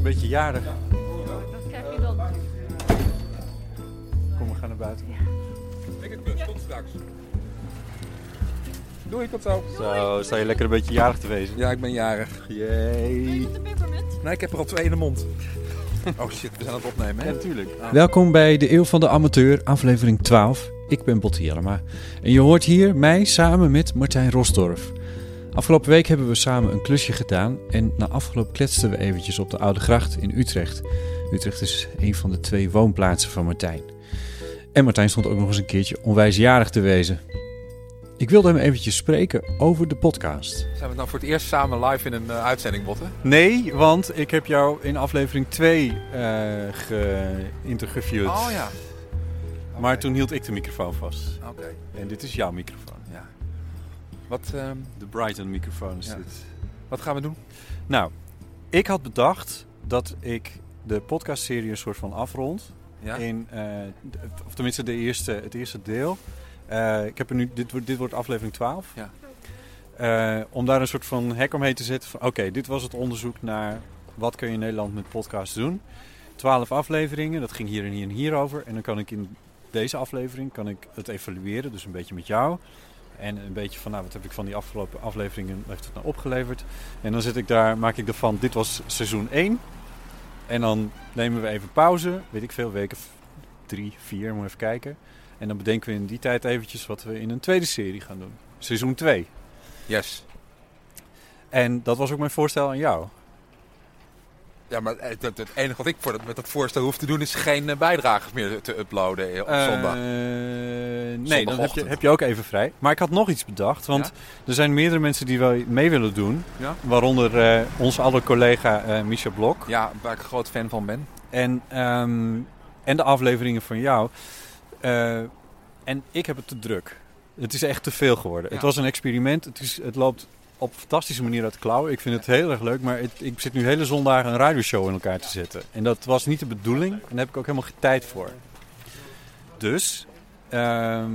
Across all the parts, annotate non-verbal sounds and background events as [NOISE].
Een beetje jarig. Dat krijg je dan. Kom, we gaan naar buiten. tot straks. Doei, tot zo. Zo, sta je lekker een beetje jarig te wezen. Ja, ik ben jarig. Jee. Met de peppermint? Nee, ik heb er al twee in de mond. Oh shit, we zijn aan het opnemen, hè? Ja, natuurlijk. Welkom bij de Eeuw van de Amateur, aflevering 12. Ik ben Botte Jellema. En je hoort hier mij samen met Martijn Rosdorf. Afgelopen week hebben we samen een klusje gedaan en na afgelopen kletsten we eventjes op de Oude Gracht in Utrecht. Utrecht is een van de twee woonplaatsen van Martijn. En Martijn stond ook nog eens een keertje onwijsjarig te wezen. Ik wilde hem eventjes spreken over de podcast. Zijn we nou voor het eerst samen live in een eh, uitzending, Botten? Nee, want ik heb jou in aflevering 2 eh geïnterviewd. Oh ja. Maar toen hield ik de microfoon vast. Oké, En dit is jouw microfoon. Wat, ehm, De Brighton microfoon is Ja. dit. wat gaan we doen? Nou, ik had bedacht dat ik de podcastserie een soort van afrond. Ja? In, eh, of tenminste de eerste, het eerste deel. Eh, ik heb er nu, dit, wordt- dit wordt aflevering 12. Ja. Eh, om daar een soort van hek omheen te zetten. Oké, dit was het onderzoek naar wat kun je in Nederland met podcasts doen. 12 afleveringen, dat ging hier en hier en hier over. En dan kan ik in deze aflevering kan ik het evalueren, dus een beetje met jou. En een beetje van, nou, wat heb ik van die afgelopen afleveringen, heeft het nou opgeleverd? En dan zit ik daar, maak ik ervan, dit was seizoen 1. En dan nemen we even pauze, weet ik veel, weken drie, vier, moet even kijken. En dan bedenken we in die tijd eventjes wat we in een tweede serie gaan doen. Seizoen 2. Yes. En dat was ook mijn voorstel aan jou. Ja, maar het, het, het enige wat ik voor dat, met dat voorstel hoef te doen is geen uh, bijdragers meer te uploaden eh, op Eh, zondag. nee, dan heb je, heb je ook even vrij. Maar ik had nog iets bedacht, want er zijn meerdere mensen die wel mee willen doen. Ja? Waaronder eh onze alle collega eh Misha Blok. Ja, waar ik een groot fan van ben. En, ehm, en de afleveringen van jou. Eh, en ik heb het te druk. Het is echt te veel geworden. Ja. Het was een experiment. Het, is, het loopt op fantastische manier uit klauwen. Ik vind het heel erg leuk. Maar ik zit nu hele zondagen een radioshow in elkaar te zetten. En dat was niet de bedoeling. En daar heb ik ook helemaal geen tijd voor. Dus, ehm,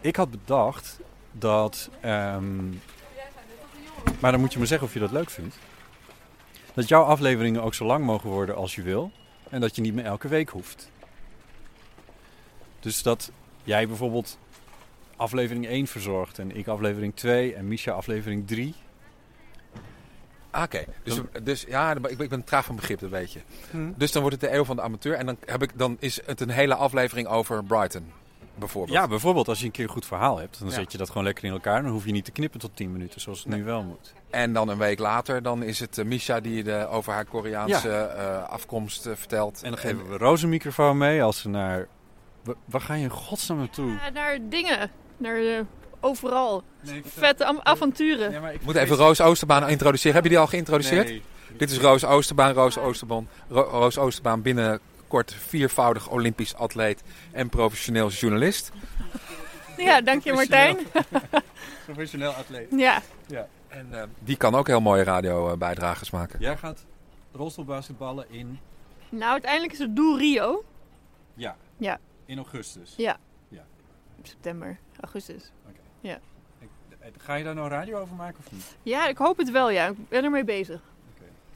ik had bedacht dat... ehm, maar dan moet je me zeggen of je dat leuk vindt. Dat jouw afleveringen ook zo lang mogen worden als je wil. En dat je niet meer elke week hoeft. Dus dat jij bijvoorbeeld aflevering 1 verzorgt en ik aflevering 2 en Misha aflevering 3. Ah, Oké, dus, dus ja, ik ben, ik ben traag van begrip, dat weet je. Hm. Dus dan wordt het de eeuw van de amateur en dan, heb ik, dan is het een hele aflevering over Brighton, bijvoorbeeld. Ja, bijvoorbeeld als je een keer een goed verhaal hebt, dan Ja. zet je dat gewoon lekker in elkaar. Dan hoef je niet te knippen tot 10 minuten, zoals het nu wel moet. En dan een week later, dan is het eh, Misha die de, over haar Koreaanse eh, afkomst eh, vertelt. En dan geven we Roos een microfoon mee als ze naar... Wa- Waar ga je in godsnaam naartoe? Ja, naar dingen. Naar eh, overal. Nee, Vette am- avonturen. Ja, maar ik moet even Roos Oosterbaan introduceren. Heb je die al geïntroduceerd? Nee. Dit is Roos Oosterbaan. Roos Oosterbaan, Ro- Roos Oosterbaan binnenkort viervoudig Olympisch atleet en professioneel journalist. Ja, dank je Martijn. [LAUGHS] Professioneel atleet. Ja. En eh, die kan ook heel mooie radiobijdragers maken. Jij gaat rolstoelbasketballen in... Nou, uiteindelijk is het doel Rio. Ja. Ja. In augustus. September, augustus. Ik- Ga je daar nou radio over maken of niet? Ja, ik hoop het wel, ja. Ik ben ermee bezig.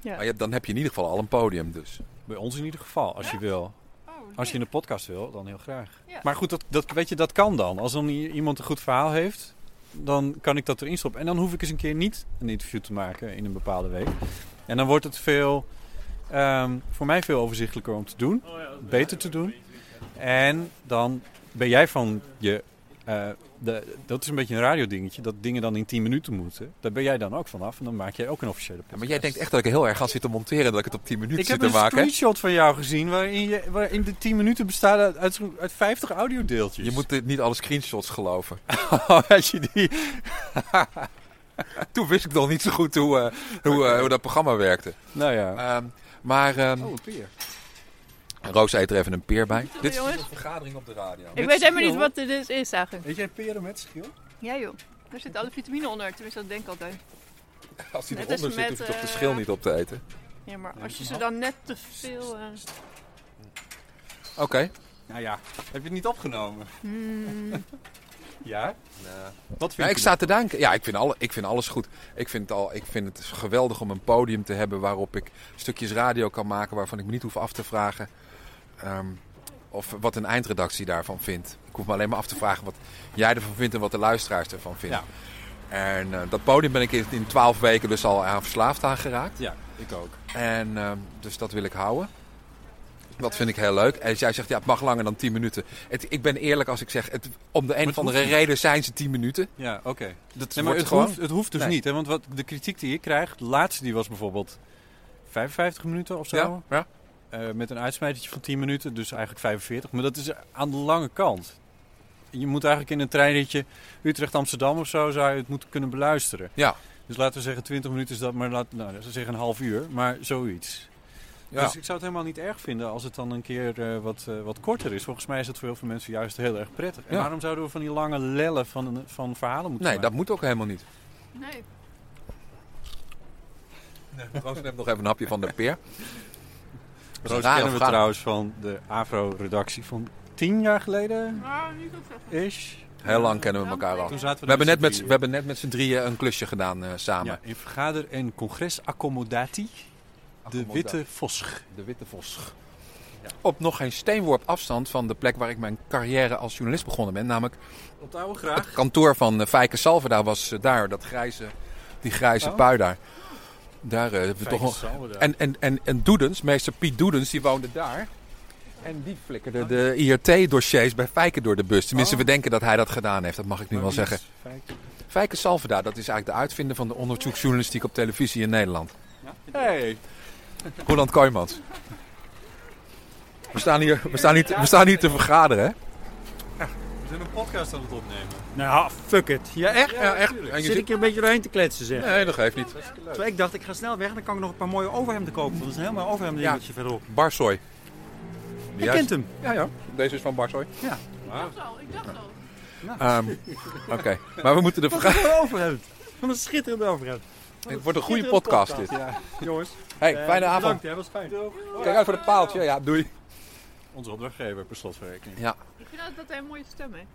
Maar je hebt, dan heb je in ieder geval al een podium dus. Bij ons in ieder geval, als je wil. Oh, Als je in de podcast wil, dan heel graag. Ja. Maar goed, dat, dat, weet je, dat kan dan. Als dan iemand een goed verhaal heeft, dan kan ik dat erin stoppen. En dan hoef ik eens een keer niet een interview te maken in een bepaalde week. En dan wordt het veel, ehm, voor mij veel overzichtelijker om te doen. Beter te doen. En dan ben jij van je... eh, de, dat is een beetje een radiodingetje, dat dingen dan in 10 minuten moeten. Daar ben jij dan ook vanaf en dan maak jij ook een officiële podcast. maar jij denkt echt dat ik er heel erg ga zitten monteren en dat ik het op 10 minuten Ik zit heb te een maken. hè? screenshot van jou gezien waarin, je, waarin de 10 minuten bestaan uit, uit, uit 50 audiodeeltjes. Je moet dit niet alle screenshots geloven. [LAUGHS] Als je die... Toen wist ik nog niet zo goed hoe, eh, hoe, eh, hoe dat programma werkte. Nou ja. Ehm, maar ehm, Oh, een peer. Roos eet er even een peer bij. Dit is een vergadering op de radio. Ik Met weet helemaal niet wat dit is, eigenlijk. Weet jij peren met schil? Ja joh, er zitten alle vitamine onder, tenminste dat denk ik altijd. Als hij Net eronder als zit, met, hoef je toch de eh, schil niet op te eten. Ja, maar als je ze dan net te veel... eh, Oké. Nou ja. Heb je het niet opgenomen? hmm, [LAUGHS] Ja? Wat Ja, vind ik sta te denken. Ja, ik vind, alle, ik vind alles goed. Ik vind, het al, ik vind het geweldig om een podium te hebben waarop ik stukjes radio kan maken waarvan ik me niet hoef af te vragen ehm, of wat een eindredactie daarvan vindt. Ik hoef me alleen maar af te vragen wat jij ervan vindt en wat de luisteraars ervan vinden. Ja. En eh, dat podium ben ik in twaalf weken dus al aan verslaafd aan geraakt. Ja, ik ook. En ehm, dus dat wil ik houden. Dat vind ik heel leuk. En als jij zegt, ja, het mag langer dan 10 minuten. Het, ik ben eerlijk als ik zeg, het, om de een of andere reden zijn ze 10 minuten. Ja, oké. Dat Nee, maar wordt het gewoon... hoeft, het hoeft dus Nee. niet. Hè? Want wat, de kritiek die ik krijg, de laatste die was bijvoorbeeld 55 minuten of zo. Ja, ja. Eh, met een uitsmijtertje van 10 minuten, dus eigenlijk 45. Maar dat is aan de lange kant. Je moet eigenlijk in een treinritje Utrecht-Amsterdam of zo zou je het moeten kunnen beluisteren. Ja. Dus laten we zeggen 20 minuten is dat, maar laat, nou, dat is zeggen een half uur, maar zoiets. Ja. Dus ik zou het helemaal niet erg vinden als het dan een keer eh, wat, eh, wat korter is. Volgens mij is het voor heel veel mensen juist heel erg prettig. En Ja. waarom zouden we van die lange lellen van, van verhalen moeten Nee, dat moet ook helemaal niet. nee. Roos neemt nog even een hapje van de peer. Is Roos kennen we trouwens van de AVRO-redactie van tien jaar geleden, Nou, niet goed zeggen. ish. Heel lang kennen we elkaar al. We hebben, net met, z'n we hebben net met z'n drieën een klusje gedaan eh, samen. Ja, in vergader- en congresaccommodatie. De Accommodatie. Witte Vosch. De Witte Vos. Op nog geen steenworp afstand van de plek waar ik mijn carrière als journalist begonnen ben. Namelijk Op de oude het graag. kantoor van uh, Fijke Salverda was eh, daar. Dat grijze, die grijze Oh. pui daar. Daar eh, hebben we toch nog... En, en, en, en Doedens, meester Piet Doedens, die woonde daar. En die flikkerde de IRT-dossiers bij Fijke door de bus. Tenminste, Oh. we denken dat hij dat gedaan heeft. Dat mag ik nu wel zeggen. Fijke. Fijke Salverda, dat is eigenlijk de uitvinder van de onderzoeksjournalistiek op televisie in Nederland. Hey. Roland Kooijmans. We staan hier, we staan hier, we staan hier te vergaderen, hè? Zijn een podcast aan het opnemen. Nou, fuck it. Ja, echt? Ja, echt. En je Zit ik zit... hier een beetje doorheen te kletsen, zeg. Nee, dat geeft niet. Terwijl ik dacht, ik ga snel weg en dan kan ik nog een paar mooie overhemden kopen. Want dat is een heel mooi overhemd dingetje verderop. Barsoy. Je kent hem. Ja, ja. Deze is van Barsoy. Ik dacht al, ik dacht al. Ehm, Oké, maar we moeten de Wat vergadering... een overhemd. Wat een schitterende overhemd. Het wordt een goede podcast, dit. Ja, jongens. Hey, eh, fijne avond. Bedankt, hè. was fijn. Kijk uit voor de paaltje. Ja, doei. Onze opdrachtgever per slotverrekening. Ja, Ik vind dat hij een mooie stem heeft.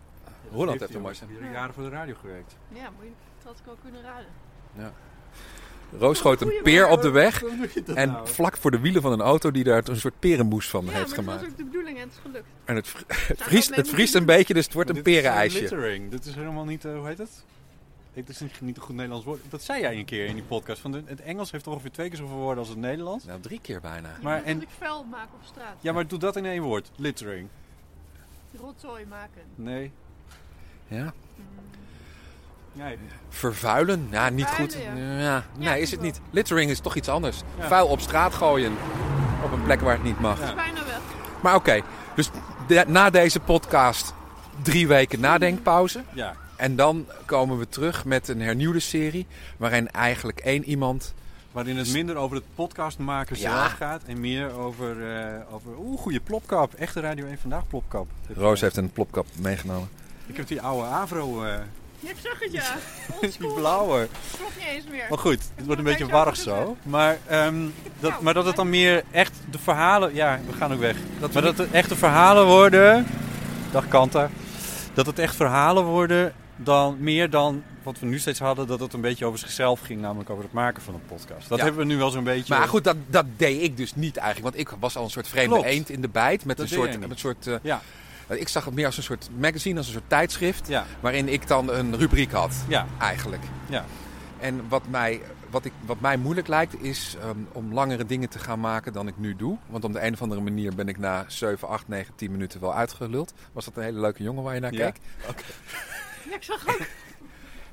Roland heeft een mooie stem. Hier jaren voor de radio gewerkt. Ja, moet je, dat had ik wel kunnen raden. Roos schoot een peer op de weg. En nou? vlak voor de wielen van een auto die daar een soort perenmoes van Ja, heeft maar dat gemaakt. was ook de bedoeling en het is gelukt. En het, vri- [LAUGHS] het, vriest, het vriest een beetje, dus het wordt een Dit is, perenijsje. littering. Dit is helemaal niet, eh, hoe heet het? Het is niet, niet een goed Nederlands woord. Dat zei jij een keer in die podcast. Van de- het Engels heeft ongeveer twee keer zoveel woorden als het Nederlands. Nou, drie keer bijna. Maar moet en- dat ik vuil maak op straat. Ja, maar doe dat in één woord. Littering. Rotzooi maken. Nee. Ja. Nee. Vervuilen? Ja, niet goed. Ja. Nee, is het niet. Littering is toch iets anders. Ja. Vuil op straat gooien. Op een plek waar het niet mag. Het is bijna weg. Maar oké, dus de- na deze podcast drie weken nadenkpauze. Ja. En dan komen we terug met een hernieuwde serie. Waarin eigenlijk één iemand. Waarin het minder over het podcast maken Ja. zelf gaat. En meer over, eh over oeh, goede plopkap. Echte Radio 1 Vandaag plopkap. Roos heeft een plopkap meegenomen. Ik heb die oude Avro, eh, Ja, ik zag het ja. die [LAUGHS] blauwe. Klopt niet eens meer. Maar goed, het wordt een beetje warrig zo. Maar, ehm, dat, maar dat het dan meer echt de verhalen... Ja, we gaan ook weg. Dat maar dat het echt de verhalen worden... Dag Kanta. Dat het echt verhalen worden dan meer dan wat we nu steeds hadden. Dat het een beetje over zichzelf ging. Namelijk over het maken van een podcast. Dat Ja. hebben we nu wel zo'n beetje... Maar goed, dat, dat deed ik dus niet eigenlijk. Want ik was al een soort vreemde Klopt. eend in de bijt. Met Dat een soort, met een soort eh, Ja. Ik zag het meer als een soort magazine, als een soort tijdschrift. Ja. Waarin ik dan een rubriek had, Ja. eigenlijk. Ja. En wat mij, wat ik, wat mij moeilijk lijkt, is ehm, om langere dingen te gaan maken dan ik nu doe. Want op de een of andere manier ben ik na 7, 8, 9, 10 minuten wel uitgeluld. Was dat een hele leuke jongen waar je naar Ja. keek? Ja, ik zag ook.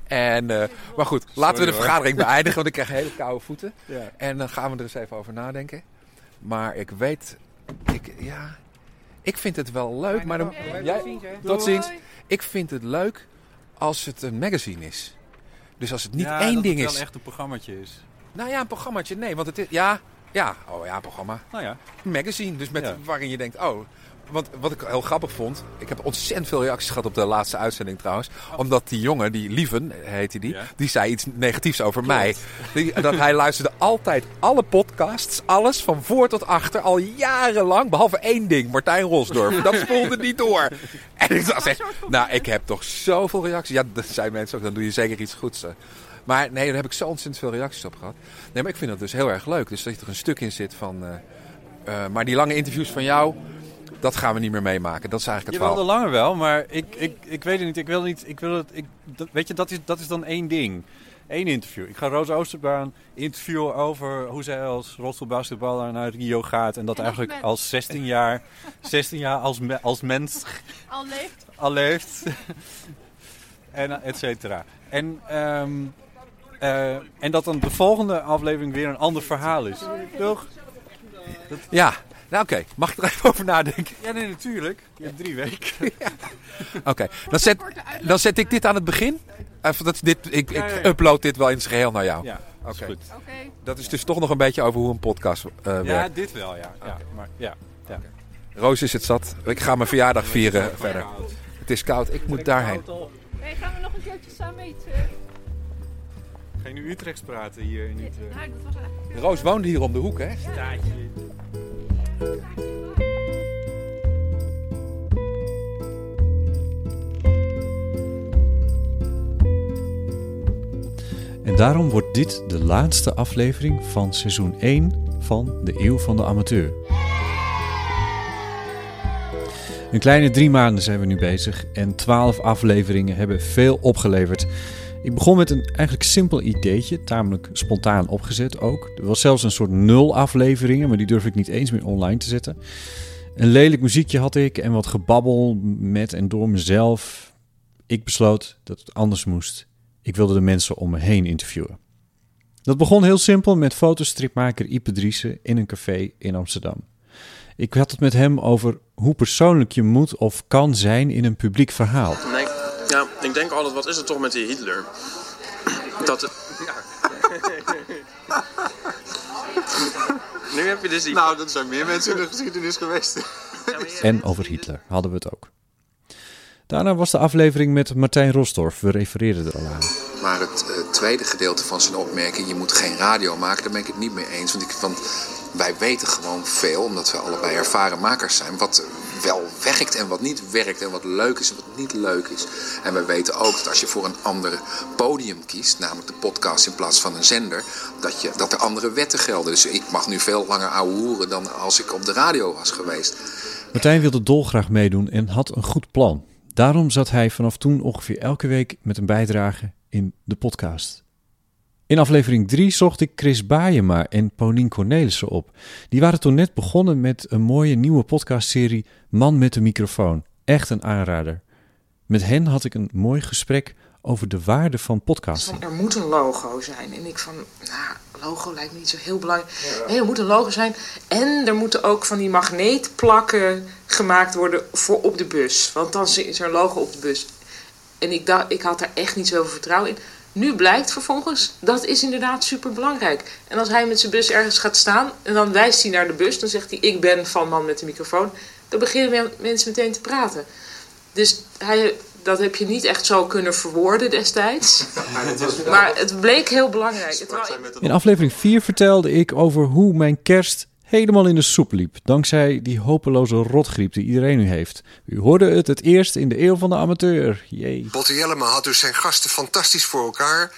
En, eh, maar goed, laten we de hoor. vergadering beëindigen, want ik krijg hele koude voeten. Ja. En dan gaan we er eens even over nadenken. Maar ik weet, ik, ja, ik vind het wel leuk. Maar dan, jij, tot ziens. Ik vind het leuk als het een magazine is. Dus als het niet Ja, één dat ding het is. wel echt een programmaatje is. Nou ja, een programmaatje. Nee, want het is. Ja, ja. Oh ja, een programma. Nou ja. Een magazine. Dus met, Ja. waarin je denkt, oh. Want wat ik heel grappig vond. Ik heb ontzettend veel reacties gehad op de laatste uitzending trouwens. Omdat die jongen, die Lieven heette die. Ja. Die zei iets negatiefs over mij. Die, dat hij luisterde altijd alle podcasts. Alles van voor tot achter. Al jarenlang. Behalve één ding. Martijn Rosdorf. Dat spoelde niet door. [LAUGHS] En ik dacht echt. Nou, ik heb toch zoveel reacties. Ja, dat zijn mensen ook. Dan doe je zeker iets goeds. Maar nee, daar heb ik zo ontzettend veel reacties op gehad. Nee, maar ik vind dat dus heel erg leuk. Dus dat er een stuk in zit van... eh, eh, maar die lange interviews van jou, dat gaan we niet meer meemaken. Dat is eigenlijk Je het wilde verhaal. langer wel, maar ik, ik, ik weet het niet. Ik wil niet. Ik wil het. Ik, dat, weet je, dat is, dat is dan één ding. Eén interview. Ik ga Roos Oosterbaan interviewen over hoe zij als rolstoelbasketballer naar Rio gaat. En dat En eigenlijk als 16 jaar, 16 jaar als, me- als mens [LAUGHS] Al leeft. al leeft. [LAUGHS] en et cetera. En, ehm, eh, en dat dan de volgende aflevering weer een ander verhaal is. Toch? Ja, nou oké. Mag ik er even over nadenken? Ja, nee, natuurlijk. Je hebt drie weken. [LAUGHS] Oké, dan, zet, dan zet ik dit aan het begin. Even dat dit, ik, Ja, ik ja, ja. upload dit wel in zijn geheel naar jou. Ja, dat is Oké. goed. Oké. Dat is dus toch nog een beetje over hoe een podcast eh, Ja, werkt. dit wel, ja. ja, maar, ja, ja. Roos is het zat. Ik ga mijn verjaardag vieren verder. Het is koud, ik moet daarheen. Hey, gaan we nog een keertje samen eten? Ga je nu Utrechts praten hier? Dat was eigenlijk... Roos woonde hier om de hoek, hè? En daarom wordt dit de laatste aflevering van seizoen 1 van de Eeuw van de Amateur. Een kleine drie maanden zijn we nu bezig en twaalf afleveringen hebben veel opgeleverd. Ik begon met een eigenlijk simpel ideetje, tamelijk spontaan opgezet ook. Er was zelfs een soort nul afleveringen, maar die durf ik niet eens meer online te zetten. Een lelijk muziekje had ik en wat gebabbel met en door mezelf. Ik besloot dat het anders moest. Ik wilde de mensen om me heen interviewen. Dat begon heel simpel met fotostripmaker Ipe Driessen in een café in Amsterdam. Ik had het met hem over hoe persoonlijk je moet of kan zijn in een publiek verhaal. Ja, ik denk altijd, wat is het toch met die Hitler? Dat het... [LAUGHS] nu heb je dus die... Nou, dat zijn meer mensen in de geschiedenis geweest. En over Hitler hadden we het ook. Daarna was de aflevering met Martijn Rosdorf. We refereerden er al aan. Maar het eh, tweede gedeelte van zijn opmerking, je moet geen radio maken, daar ben ik het niet mee eens. Want, ik, want wij weten gewoon veel, omdat we allebei ervaren makers zijn, wat wel werkt en wat niet werkt en wat leuk is en wat niet leuk is. En wij weten ook dat als je voor een ander podium kiest, namelijk de podcast in plaats van een zender, dat, je, dat er andere wetten gelden. Dus ik mag nu veel langer ouwehoeren dan als ik op de radio was geweest. Martijn wilde dolgraag meedoen en had een goed plan. Daarom zat hij vanaf toen ongeveer elke week met een bijdrage in de podcast. In aflevering 3 zocht ik Chris Baayema en Paulien Cornelissen op. Die waren toen net begonnen met een mooie nieuwe podcastserie Man met de microfoon. Echt een aanrader. Met hen had ik een mooi gesprek over de waarde van podcasting. Van, er moet een logo zijn. En ik van, nou, logo lijkt me niet zo heel belangrijk. Er moet een logo zijn. En er moeten ook van die magneetplakken gemaakt worden voor op de bus. Want dan is er een logo op de bus. En ik, ik had daar echt niet zoveel vertrouwen in. Nu blijkt vervolgens, dat is inderdaad super belangrijk. En als hij met zijn bus ergens gaat staan en dan wijst hij naar de bus, dan zegt hij: Ik ben van man met de microfoon. Dan beginnen mensen meteen te praten. Dus hij, dat heb je niet echt zo kunnen verwoorden destijds. [LAUGHS] Maar het bleek heel belangrijk. In aflevering 4 vertelde ik over hoe mijn kerst helemaal in de soep liep. Dankzij die hopeloze rotgriep die iedereen nu heeft. U hoorde het het eerst in de eeuw van de amateur. Jee. Botte Jellema had dus zijn gasten fantastisch voor elkaar.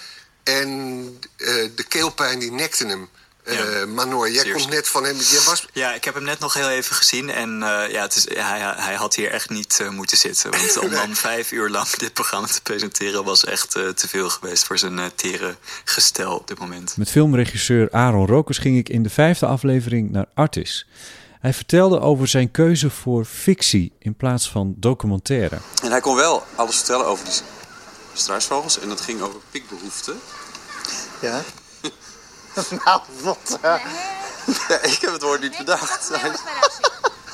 En eh, de keelpijn die nekte hem. Eh Manor, jij komt net van hem. Jij was... Ja, ik heb hem net nog heel even gezien. En eh, ja, het is, hij, hij had hier echt niet eh, moeten zitten. Want [LAUGHS] om dan vijf uur lang dit programma te presenteren... was echt eh, te veel geweest voor zijn uh, tere gestel op dit moment. Met filmregisseur Aaron Rokers ging ik in de vijfde aflevering naar Artis. Hij vertelde over zijn keuze voor fictie in plaats van documentaire. En hij kon wel alles vertellen over die struisvogels. En dat ging over piekbehoeften. Ja. [LAUGHS] nou, wat? Uh... Ja, ik heb het woord niet bedacht.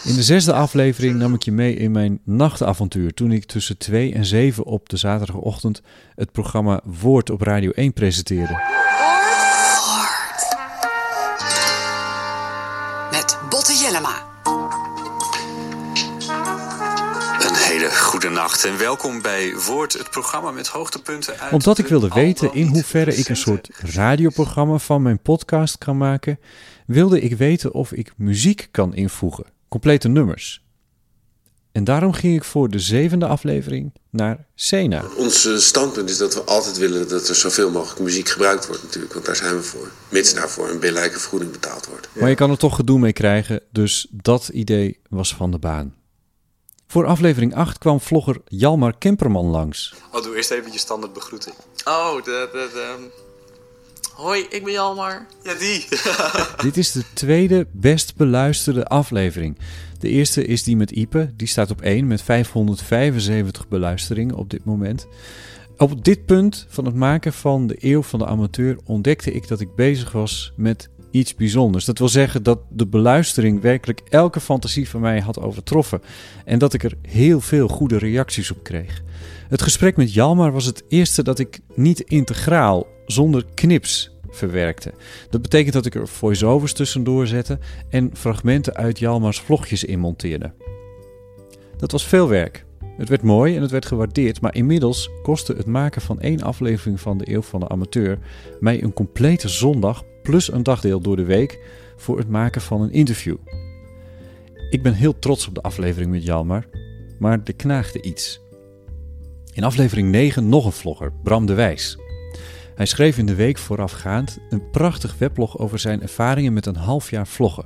In de zesde aflevering nam ik je mee in mijn nachtavontuur toen ik tussen 2 en 7 op de zaterdagochtend het programma Woord op Radio 1 presenteerde. En welkom bij Woord, het programma met hoogtepunten uit Omdat ik de wilde weten in hoeverre ik een soort radioprogramma van mijn podcast kan maken, wilde ik weten of ik muziek kan invoegen, complete nummers. En daarom ging ik voor de zevende aflevering naar Sena. Ons eh, standpunt is dat we altijd willen dat er zoveel mogelijk muziek gebruikt wordt natuurlijk. Want daar zijn we voor. Mits daarvoor een billijke vergoeding betaald wordt. Maar je kan er toch gedoe mee krijgen, dus dat idee was van de baan. Voor aflevering 8 kwam vlogger Jalmar Kemperman langs. Oh, doe eerst even je standaard begroeting. Oh, de, de, de... Hoi, ik ben Jalmar. Ja, die. [LAUGHS] [LAUGHS] Dit is de tweede best beluisterde aflevering. De eerste is die met Ipe, die staat op 1 met 575 beluisteringen op dit moment. Op dit punt van het maken van de eeuw van de amateur ontdekte ik dat ik bezig was met iets bijzonders. Dat wil zeggen dat de beluistering werkelijk elke fantasie van mij had overtroffen en dat ik er heel veel goede reacties op kreeg. Het gesprek met Jalmar was het eerste dat ik niet integraal, zonder knips verwerkte. Dat betekent dat ik er voice-overs tussendoor zette en fragmenten uit Jalmars vlogjes inmonteerde. Dat was veel werk. Het werd mooi en het werd gewaardeerd, maar inmiddels kostte het maken van één aflevering van de Eeuw van de Amateur mij een complete zondag plus een dagdeel door de week voor het maken van een interview. Ik ben heel trots op de aflevering met Jalmar, maar er knaagde iets. In aflevering 9 nog een vlogger, Bram de Wijs. Hij schreef in de week voorafgaand een prachtig weblog over zijn ervaringen met een half jaar vloggen.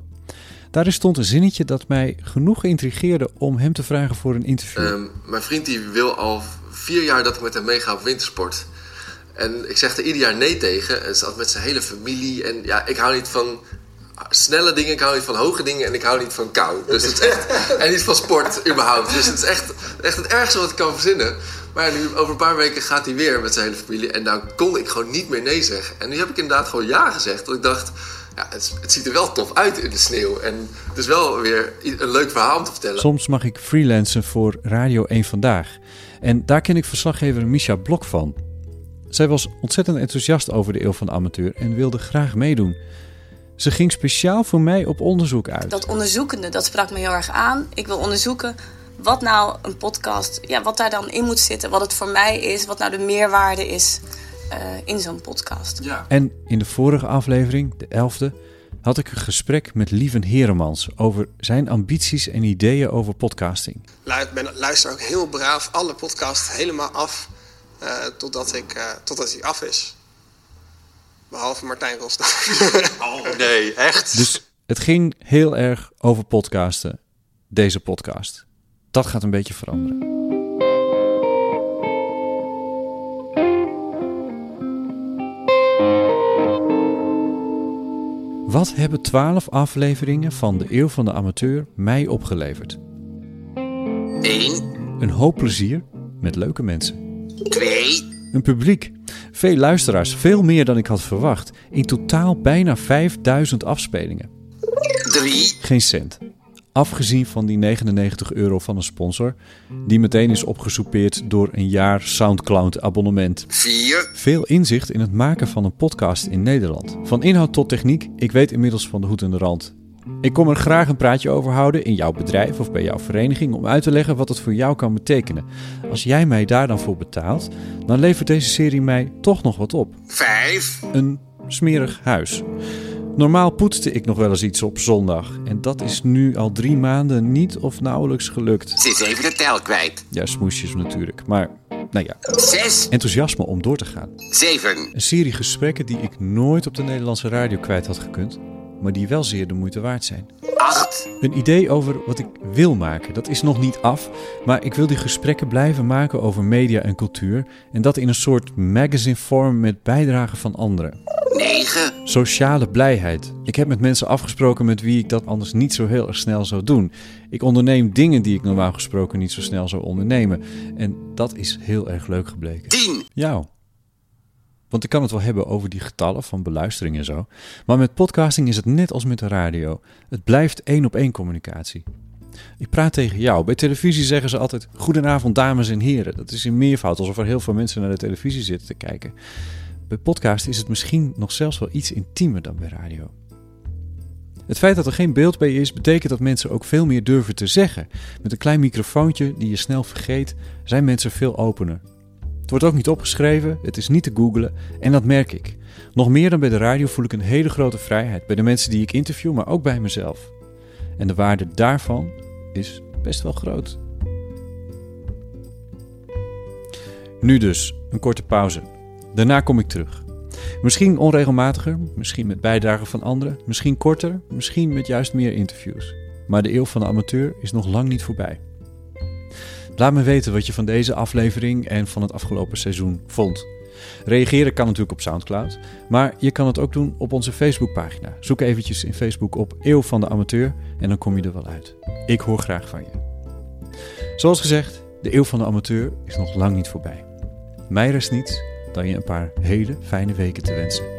Daarin stond een zinnetje dat mij genoeg intrigeerde om hem te vragen voor een interview. Um, mijn vriend die wil al vier jaar dat ik met hem meega op wintersport. En ik zeg er ieder jaar nee tegen. En zat met zijn hele familie. En ja, ik hou niet van snelle dingen, ik hou niet van hoge dingen en ik hou niet van kou. Dus het is echt, [LAUGHS] en niet van sport überhaupt. Dus het is echt, echt het ergste wat ik kan verzinnen. Maar nu, over een paar weken gaat hij weer met zijn hele familie. En daar kon ik gewoon niet meer nee zeggen. En nu heb ik inderdaad gewoon ja gezegd. Want ik dacht, ja, het, het, ziet er wel tof uit in de sneeuw. En het is wel weer een leuk verhaal om te vertellen. Soms mag ik freelancen voor Radio 1 Vandaag. En daar ken ik verslaggever Misha Blok van. Zij was ontzettend enthousiast over de eeuw van de amateur en wilde graag meedoen. Ze ging speciaal voor mij op onderzoek uit. Dat onderzoekende, dat sprak me heel erg aan. Ik wil onderzoeken wat nou een podcast, ja, wat daar dan in moet zitten, wat het voor mij is, wat nou de meerwaarde is uh, in zo'n podcast. Ja. En in de vorige aflevering, de elfde, had ik een gesprek met Lieven Heremans over zijn ambities en ideeën over podcasting. Ik ben, luister ook heel braaf alle podcasts helemaal af uh, totdat, ik, uh, totdat hij af is. Behalve Martijn Rosdorff. [LAUGHS] Oh nee, echt? Dus het ging heel erg over podcasten, deze podcast. Dat gaat een beetje veranderen. Wat hebben twaalf afleveringen van de Eeuw van de Amateur mij opgeleverd? 1. Een hoop plezier met leuke mensen. 2. Een publiek. Veel luisteraars, veel meer dan ik had verwacht. In totaal bijna 5000 afspelingen. 3. Geen cent. Afgezien van die 99 euro van een sponsor, die meteen is opgesoupeerd door een jaar Soundcloud-abonnement. 4. Veel inzicht in het maken van een podcast in Nederland. Van inhoud tot techniek, ik weet inmiddels van de hoed en de rand. Ik kom er graag een praatje over houden in jouw bedrijf of bij jouw vereniging om uit te leggen wat het voor jou kan betekenen. Als jij mij daar dan voor betaalt, dan levert deze serie mij toch nog wat op. 5. Een smerig huis. Normaal poetste ik nog wel eens iets op zondag. En dat is nu al drie maanden niet of nauwelijks gelukt. Ze is even de tel kwijt. Ja, smoesjes natuurlijk. Maar nou ja, Zes. enthousiasme om door te gaan. Zeven. Een serie gesprekken die ik nooit op de Nederlandse radio kwijt had gekund, maar die wel zeer de moeite waard zijn. Acht. Een idee over wat ik wil maken, dat is nog niet af, maar ik wil die gesprekken blijven maken over media en cultuur en dat in een soort magazine vorm met bijdragen van anderen. 9. Sociale blijheid. Ik heb met mensen afgesproken met wie ik dat anders niet zo heel erg snel zou doen. Ik onderneem dingen die ik normaal gesproken niet zo snel zou ondernemen. En dat is heel erg leuk gebleken. 10. Jou. Want ik kan het wel hebben over die getallen van beluistering en zo. Maar met podcasting is het net als met de radio. Het blijft één op één communicatie. Ik praat tegen jou. Bij televisie zeggen ze altijd: Goedenavond, dames en heren. Dat is in meervoud, alsof er heel veel mensen naar de televisie zitten te kijken. Bij podcast is het misschien nog zelfs wel iets intiemer dan bij radio. Het feit dat er geen beeld bij is, betekent dat mensen ook veel meer durven te zeggen. Met een klein microfoontje die je snel vergeet, zijn mensen veel opener. Het wordt ook niet opgeschreven, het is niet te googlen en dat merk ik. Nog meer dan bij de radio voel ik een hele grote vrijheid bij de mensen die ik interview, maar ook bij mezelf. En de waarde daarvan is best wel groot. Nu dus, een korte pauze. Daarna kom ik terug. Misschien onregelmatiger, misschien met bijdragen van anderen, misschien korter, misschien met juist meer interviews. Maar de eeuw van de amateur is nog lang niet voorbij. Laat me weten wat je van deze aflevering en van het afgelopen seizoen vond. Reageren kan natuurlijk op Soundcloud, maar je kan het ook doen op onze Facebookpagina. Zoek eventjes in Facebook op Eeuw van de Amateur en dan kom je er wel uit. Ik hoor graag van je. Zoals gezegd, de Eeuw van de Amateur is nog lang niet voorbij. Mij rest niets dan je een paar hele fijne weken te wensen.